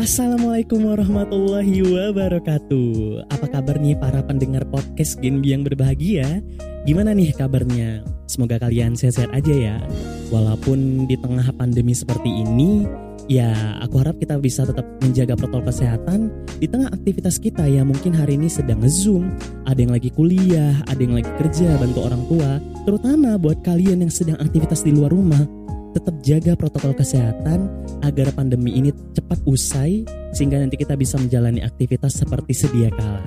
Assalamualaikum warahmatullahi wabarakatuh. Apa kabar nih para pendengar podcast Genbi yang berbahagia? Gimana nih kabarnya? Semoga kalian sehat-sehat aja ya. Walaupun di tengah pandemi seperti ini Ya aku harap kita bisa tetap menjaga protokol kesehatan Di tengah aktivitas kita. Yang mungkin hari ini sedang nge-zoom. Ada yang lagi kuliah, ada yang lagi kerja, bantu orang tua. Terutama buat kalian yang sedang aktivitas di luar rumah tetap jaga protokol kesehatan agar pandemi ini cepat usai sehingga nanti kita bisa menjalani aktivitas seperti sedia kala.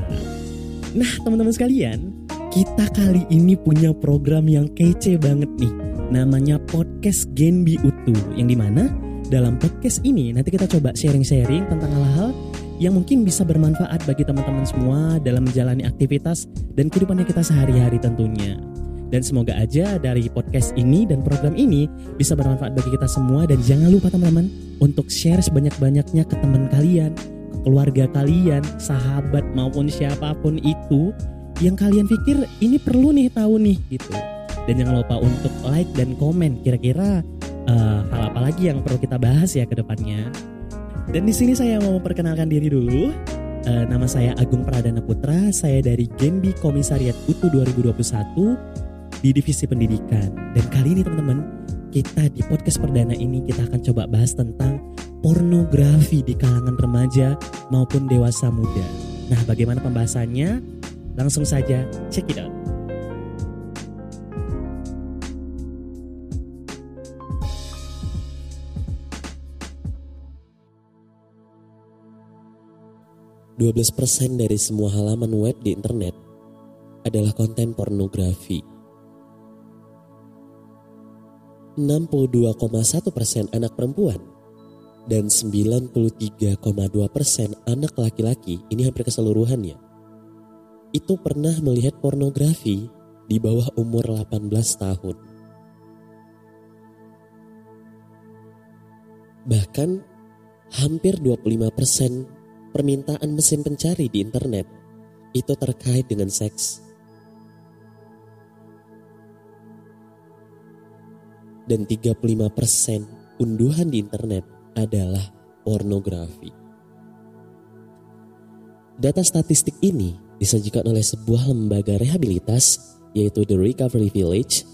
Nah, teman-teman sekalian, kita kali ini punya program yang kece banget nih. Namanya Podcast Genbi Utu yang di mana dalam podcast ini nanti kita coba sharing-sharing tentang hal-hal yang mungkin bisa bermanfaat bagi teman-teman semua dalam menjalani aktivitas dan kehidupannya kita sehari-hari tentunya. Dan semoga aja dari podcast ini dan program ini bisa bermanfaat bagi kita semua dan jangan lupa teman-teman untuk share sebanyak-banyaknya ke teman kalian, ke keluarga kalian, sahabat maupun siapa pun itu yang kalian pikir ini perlu nih tahu nih gitu. Dan jangan lupa untuk like dan komen kira-kira uh, hal apa lagi yang perlu kita bahas ya ke depannya. Dan di sini saya mau memperkenalkan diri dulu. Uh, nama saya Agung Pradana Putra, saya dari Genbi Komisariat UTU 2021 di divisi pendidikan. Dan kali ini teman-teman, kita di podcast perdana ini kita akan coba bahas tentang pornografi di kalangan remaja maupun dewasa muda. Nah, bagaimana pembahasannya? Langsung saja check it out. persen dari semua halaman web di internet adalah konten pornografi. 62,1 persen anak perempuan dan 93,2 persen anak laki-laki, ini hampir keseluruhannya, itu pernah melihat pornografi di bawah umur 18 tahun. Bahkan hampir 25 persen permintaan mesin pencari di internet itu terkait dengan seks. Dan 35% unduhan di internet adalah pornografi. Data statistik ini disajikan oleh sebuah lembaga rehabilitas yaitu The Recovery Village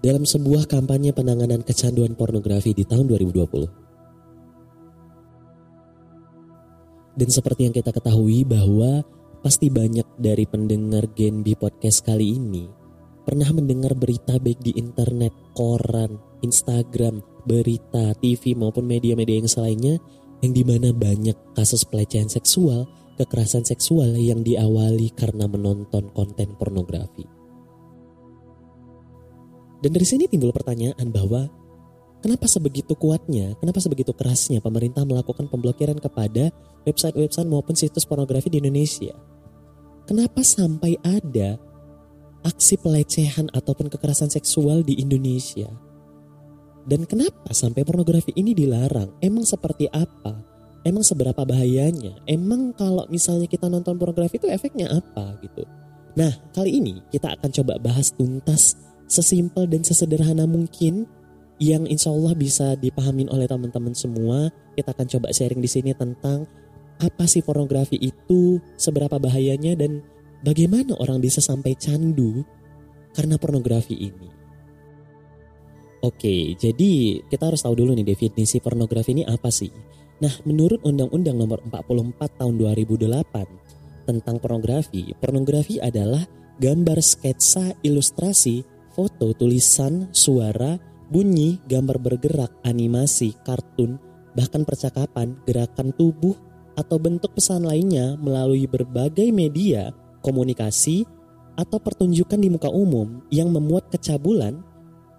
dalam sebuah kampanye penanganan kecanduan pornografi di tahun 2020. Dan seperti yang kita ketahui bahwa pasti banyak dari pendengar Genbi Podcast kali ini pernah mendengar berita baik di internet, koran, Instagram, berita, TV maupun media-media yang selainnya yang di mana banyak kasus pelecehan seksual, kekerasan seksual yang diawali karena menonton konten pornografi. Dan dari sini timbul pertanyaan bahwa kenapa sebegitu kuatnya, kenapa sebegitu kerasnya pemerintah melakukan pemblokiran kepada website-website maupun situs pornografi di Indonesia? Kenapa sampai ada aksi pelecehan ataupun kekerasan seksual di Indonesia? Dan kenapa sampai pornografi ini dilarang? Emang seperti apa? Emang seberapa bahayanya? Emang kalau misalnya kita nonton pornografi itu efeknya apa gitu? Nah, kali ini kita akan coba bahas tuntas sesimpel dan sesederhana mungkin yang insya Allah bisa dipahamin oleh teman-teman semua. Kita akan coba sharing di sini tentang apa sih pornografi itu, seberapa bahayanya dan bagaimana orang bisa sampai candu karena pornografi ini. Oke, jadi kita harus tahu dulu nih definisi pornografi ini apa sih? Nah, menurut Undang-Undang Nomor 44 Tahun 2008 tentang pornografi, pornografi adalah gambar sketsa, ilustrasi, foto, tulisan, suara, bunyi, gambar bergerak, animasi, kartun, bahkan percakapan, gerakan tubuh, atau bentuk pesan lainnya melalui berbagai media, komunikasi, atau pertunjukan di muka umum yang memuat kecabulan,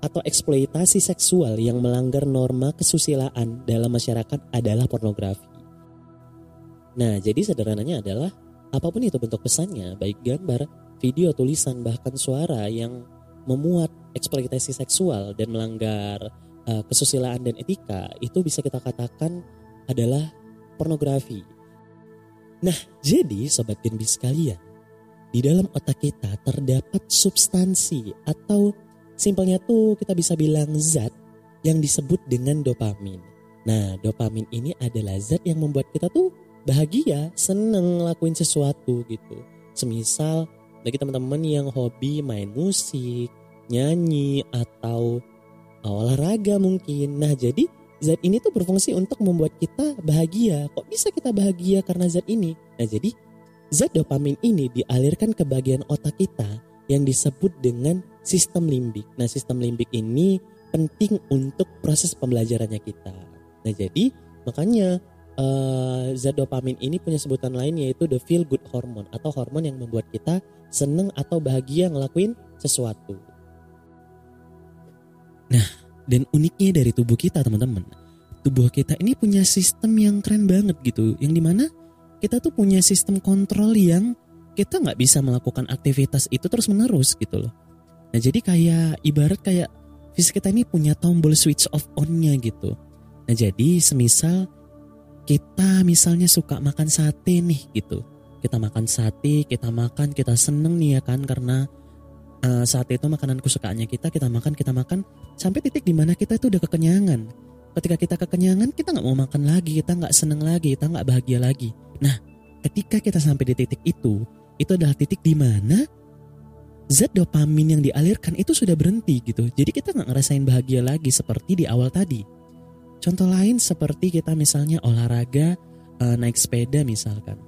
atau eksploitasi seksual yang melanggar norma kesusilaan dalam masyarakat adalah pornografi. Nah, jadi sederhananya adalah apa pun itu bentuk pesannya, baik gambar, video, tulisan, bahkan suara yang memuat eksploitasi seksual dan melanggar uh, kesusilaan dan etika, itu bisa kita katakan adalah pornografi. Nah, jadi sobat Genbi sekalian, di dalam otak kita terdapat substansi atau Simpelnya tuh kita bisa bilang zat yang disebut dengan dopamin. Nah, dopamin ini adalah zat yang membuat kita tuh bahagia, seneng ngelakuin sesuatu gitu. Semisal bagi teman-teman yang hobi main musik, nyanyi atau olahraga mungkin. Nah, jadi zat ini tuh berfungsi untuk membuat kita bahagia. Kok bisa kita bahagia karena zat ini? Nah, jadi zat dopamin ini dialirkan ke bagian otak kita yang disebut dengan sistem limbik. Nah, sistem limbik ini penting untuk proses pembelajarannya kita. Nah, jadi makanya uh, zat dopamin ini punya sebutan lain yaitu the feel good hormone atau hormon yang membuat kita seneng atau bahagia ngelakuin sesuatu. Nah, dan uniknya dari tubuh kita teman-teman, tubuh kita ini punya sistem yang keren banget gitu, yang di mana kita tuh punya sistem kontrol yang kita nggak bisa melakukan aktivitas itu terus menerus gitu loh. Nah jadi kayak ibarat kayak fisik kita ini punya tombol switch off on-nya gitu. Nah jadi semisal kita misalnya suka makan sate nih gitu. Kita makan sate, kita makan, kita seneng nih ya kan karena uh, sate itu makanan kesukaannya kita, kita makan, kita makan sampai titik di mana kita itu udah kekenyangan. Ketika kita kekenyangan, kita nggak mau makan lagi, kita nggak seneng lagi, kita nggak bahagia lagi. Nah, ketika kita sampai di titik itu, itu adalah titik di mana zat dopamin yang dialirkan itu sudah berhenti gitu. Jadi kita nggak ngerasain bahagia lagi seperti di awal tadi. Contoh lain seperti kita misalnya olahraga uh, naik sepeda misalkan.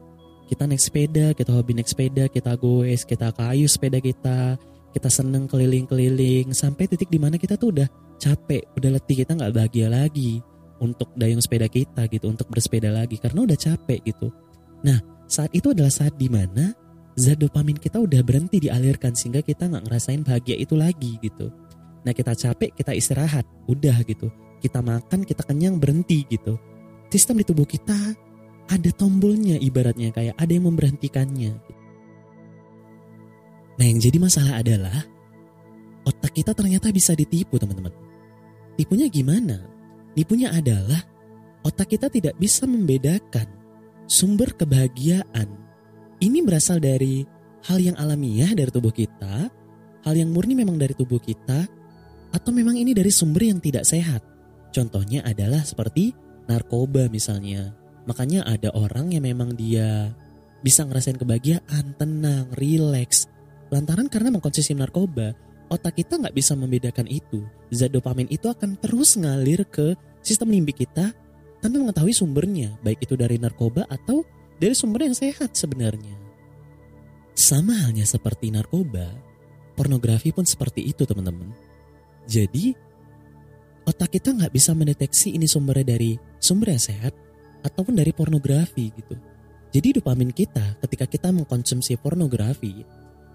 Kita naik sepeda, kita hobi naik sepeda, kita goes, kita kayu sepeda kita, kita seneng keliling-keliling sampai titik di mana kita tuh udah capek, udah letih, kita nggak bahagia lagi untuk dayung sepeda kita gitu, untuk bersepeda lagi karena udah capek gitu. Nah saat itu adalah saat di mana zat dopamin kita udah berhenti dialirkan sehingga kita nggak ngerasain bahagia itu lagi gitu. Nah kita capek, kita istirahat, udah gitu kita makan, kita kenyang berhenti gitu. Sistem di tubuh kita ada tombolnya ibaratnya kayak ada yang memberhentikannya. Nah yang jadi masalah adalah otak kita ternyata bisa ditipu teman-teman. Tipunya gimana? Tipunya adalah otak kita tidak bisa membedakan sumber kebahagiaan. Ini berasal dari hal yang alamiah dari tubuh kita, hal yang murni memang dari tubuh kita, atau memang ini dari sumber yang tidak sehat. Contohnya adalah seperti narkoba misalnya. Makanya ada orang yang memang dia bisa ngerasain kebahagiaan, tenang, rileks. Lantaran karena mengkonsumsi narkoba, otak kita nggak bisa membedakan itu. Zat dopamin itu akan terus ngalir ke sistem limbik kita tanpa mengetahui sumbernya, baik itu dari narkoba atau dari sumber yang sehat sebenarnya. Sama halnya seperti narkoba, pornografi pun seperti itu teman-teman. Jadi otak kita nggak bisa mendeteksi ini sumbernya dari sumber yang sehat ataupun dari pornografi gitu. Jadi dopamin kita ketika kita mengkonsumsi pornografi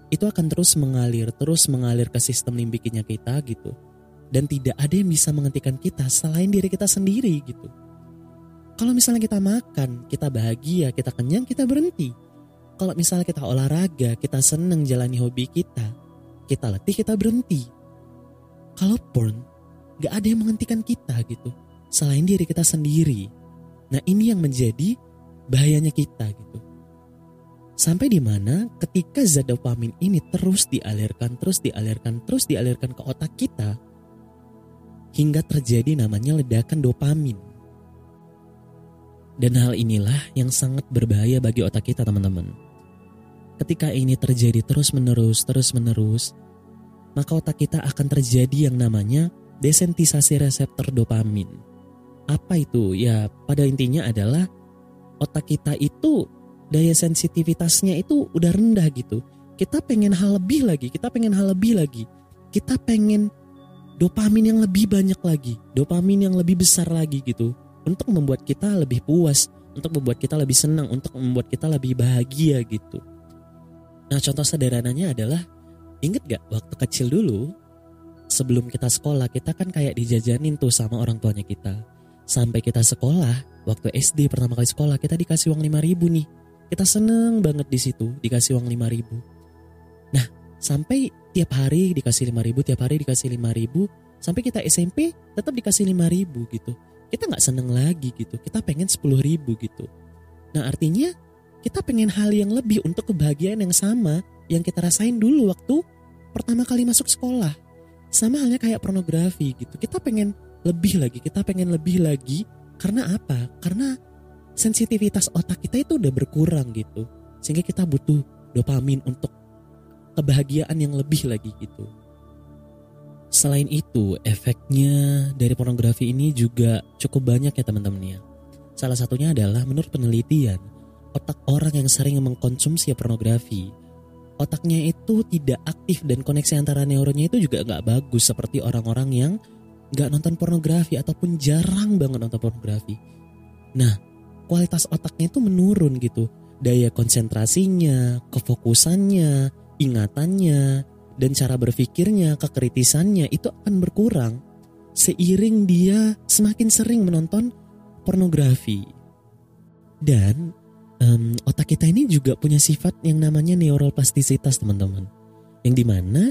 itu akan terus mengalir, terus mengalir ke sistem limbiknya kita gitu. Dan tidak ada yang bisa menghentikan kita selain diri kita sendiri gitu. Kalau misalnya kita makan, kita bahagia, kita kenyang, kita berhenti. Kalau misalnya kita olahraga, kita seneng jalani hobi kita, kita letih, kita berhenti. Kalau porn, gak ada yang menghentikan kita gitu selain diri kita sendiri. Nah ini yang menjadi bahayanya kita gitu. Sampai di mana ketika zat dopamin ini terus dialirkan, terus dialirkan, terus dialirkan ke otak kita, hingga terjadi namanya ledakan dopamin. Dan hal inilah yang sangat berbahaya bagi otak kita teman-teman. Ketika ini terjadi terus-menerus, terus-menerus, maka otak kita akan terjadi yang namanya desentisasi reseptor dopamin. Apa itu? Ya, pada intinya adalah otak kita itu daya sensitivitasnya itu udah rendah gitu. Kita pengen hal lebih lagi, kita pengen hal lebih lagi. Kita pengen dopamin yang lebih banyak lagi, dopamin yang lebih besar lagi gitu. Untuk membuat kita lebih puas, untuk membuat kita lebih senang, untuk membuat kita lebih bahagia gitu. Nah contoh sederhananya adalah, inget gak waktu kecil dulu sebelum kita sekolah kita kan kayak dijajanin tuh sama orang tuanya kita. Sampai kita sekolah, waktu SD pertama kali sekolah kita dikasih uang 5 ribu nih. Kita seneng banget di situ dikasih uang 5 ribu. Nah sampai tiap hari dikasih 5 ribu, tiap hari dikasih 5 ribu. Sampai kita SMP tetap dikasih 5 ribu gitu. Kita nggak seneng lagi gitu, kita pengen 10 ribu gitu. Nah artinya kita pengen hal yang lebih untuk kebahagiaan yang sama yang kita rasain dulu waktu pertama kali masuk sekolah sama halnya kayak pornografi gitu. Kita pengen lebih lagi, kita pengen lebih lagi Karena apa? Karena sensitivitas otak kita itu udah berkurang gitu. Sehingga kita butuh dopamin untuk kebahagiaan yang lebih lagi gitu. Selain itu, efeknya dari pornografi ini juga cukup banyak ya teman-teman ya. Salah satunya adalah menurut penelitian, otak orang yang sering mengkonsumsi pornografi, otaknya itu tidak aktif dan koneksi antara neuronnya itu juga nggak bagus seperti orang-orang yang nggak nonton pornografi ataupun jarang banget nonton pornografi. Nah, kualitas otaknya itu menurun gitu. Daya konsentrasinya, kefokusannya, ingatannya, dan cara berpikirnya, kekritisannya itu akan berkurang seiring dia semakin sering menonton pornografi. Dan um, otak kita ini juga punya sifat yang namanya neuroplastisitas teman-teman. Yang di mana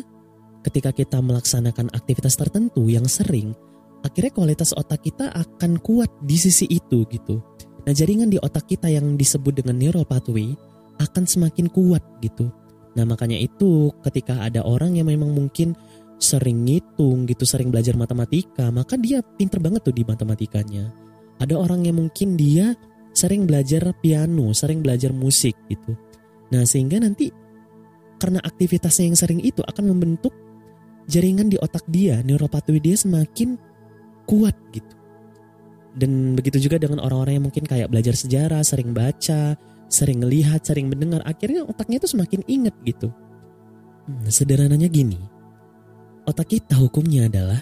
ketika kita melaksanakan aktivitas tertentu yang sering, akhirnya kualitas otak kita akan kuat di sisi itu gitu. Nah jaringan di otak kita yang disebut dengan neural pathway akan semakin kuat gitu. Nah makanya itu ketika ada orang yang memang mungkin sering ngitung gitu, sering belajar matematika, maka dia pinter banget tuh di matematikanya. Ada orang yang mungkin dia sering belajar piano, sering belajar musik gitu. Nah sehingga nanti karena aktivitasnya yang sering itu akan membentuk jaringan di otak dia, neural pathway dia semakin kuat gitu. Dan begitu juga dengan orang-orang yang mungkin kayak belajar sejarah, sering baca, sering melihat, sering mendengar, akhirnya otaknya itu semakin inget gitu. Hmm, sederhananya gini, otak kita hukumnya adalah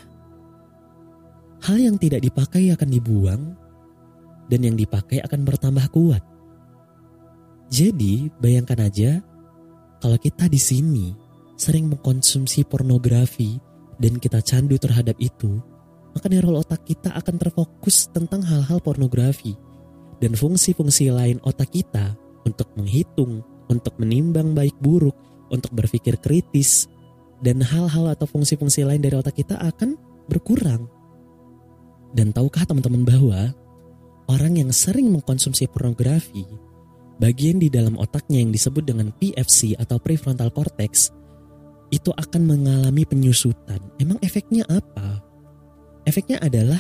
hal yang tidak dipakai akan dibuang dan yang dipakai akan bertambah kuat. Jadi bayangkan aja kalau kita di sini sering mengkonsumsi pornografi dan kita candu terhadap itu, maka neural otak kita akan terfokus tentang hal-hal pornografi dan fungsi-fungsi lain otak kita untuk menghitung, untuk menimbang baik buruk, untuk berpikir kritis, dan hal-hal atau fungsi-fungsi lain dari otak kita akan berkurang. Dan tahukah teman-teman bahwa orang yang sering mengkonsumsi pornografi, bagian di dalam otaknya yang disebut dengan PFC atau prefrontal cortex, itu akan mengalami penyusutan. Emang efeknya apa? Efeknya adalah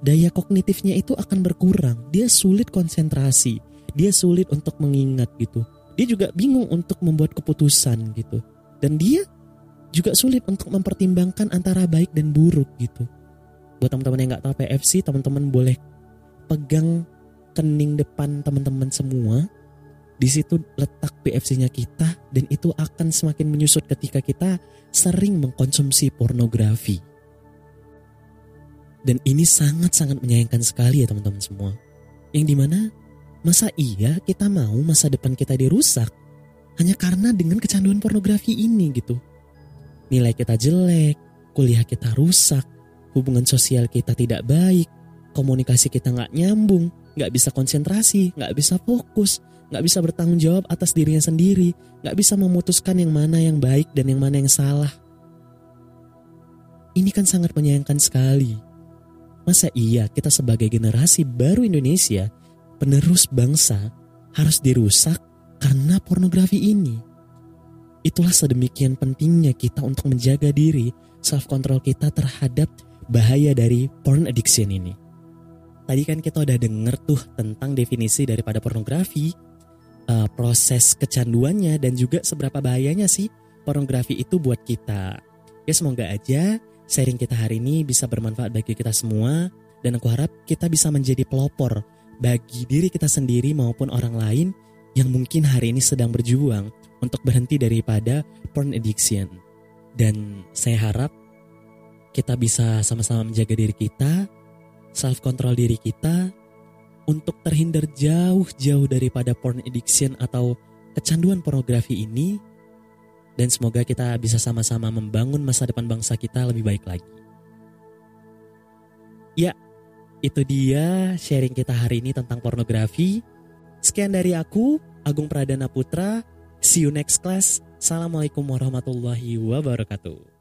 daya kognitifnya itu akan berkurang. Dia sulit konsentrasi, dia sulit untuk mengingat gitu. Dia juga bingung untuk membuat keputusan gitu. Dan dia juga sulit untuk mempertimbangkan antara baik dan buruk gitu. Buat teman-teman yang nggak tahu PFC, teman-teman boleh pegang kening depan teman-teman semua. Di situ letak PFC-nya kita dan itu akan semakin menyusut ketika kita sering mengkonsumsi pornografi. Dan ini sangat-sangat menyayangkan sekali ya teman-teman semua. Yang di mana masa iya kita mau masa depan kita dirusak hanya karena dengan kecanduan pornografi ini gitu. Nilai kita jelek, kuliah kita rusak, hubungan sosial kita tidak baik, komunikasi kita nggak nyambung, nggak bisa konsentrasi, nggak bisa fokus, nggak bisa bertanggung jawab atas dirinya sendiri, nggak bisa memutuskan yang mana yang baik dan yang mana yang salah. Ini kan sangat menyayangkan sekali. Masa iya kita sebagai generasi baru Indonesia, penerus bangsa, harus dirusak karena pornografi ini? Itulah sedemikian pentingnya kita untuk menjaga diri, self control kita terhadap bahaya dari porn addiction ini. Tadi kan kita udah denger tuh tentang definisi daripada pornografi, uh, proses kecanduannya dan juga seberapa bahayanya sih pornografi itu buat kita. Ya semoga aja sharing kita hari ini bisa bermanfaat bagi kita semua dan aku harap kita bisa menjadi pelopor bagi diri kita sendiri maupun orang lain yang mungkin hari ini sedang berjuang untuk berhenti daripada porn addiction. Dan saya harap kita bisa sama-sama menjaga diri kita, self control diri kita untuk terhindar jauh-jauh daripada porn addiction atau kecanduan pornografi ini dan semoga kita bisa sama-sama membangun masa depan bangsa kita lebih baik lagi. Ya, itu dia sharing kita hari ini tentang pornografi. Sekian dari aku, Agung Pradana Putra. See you next class. Assalamualaikum warahmatullahi wabarakatuh.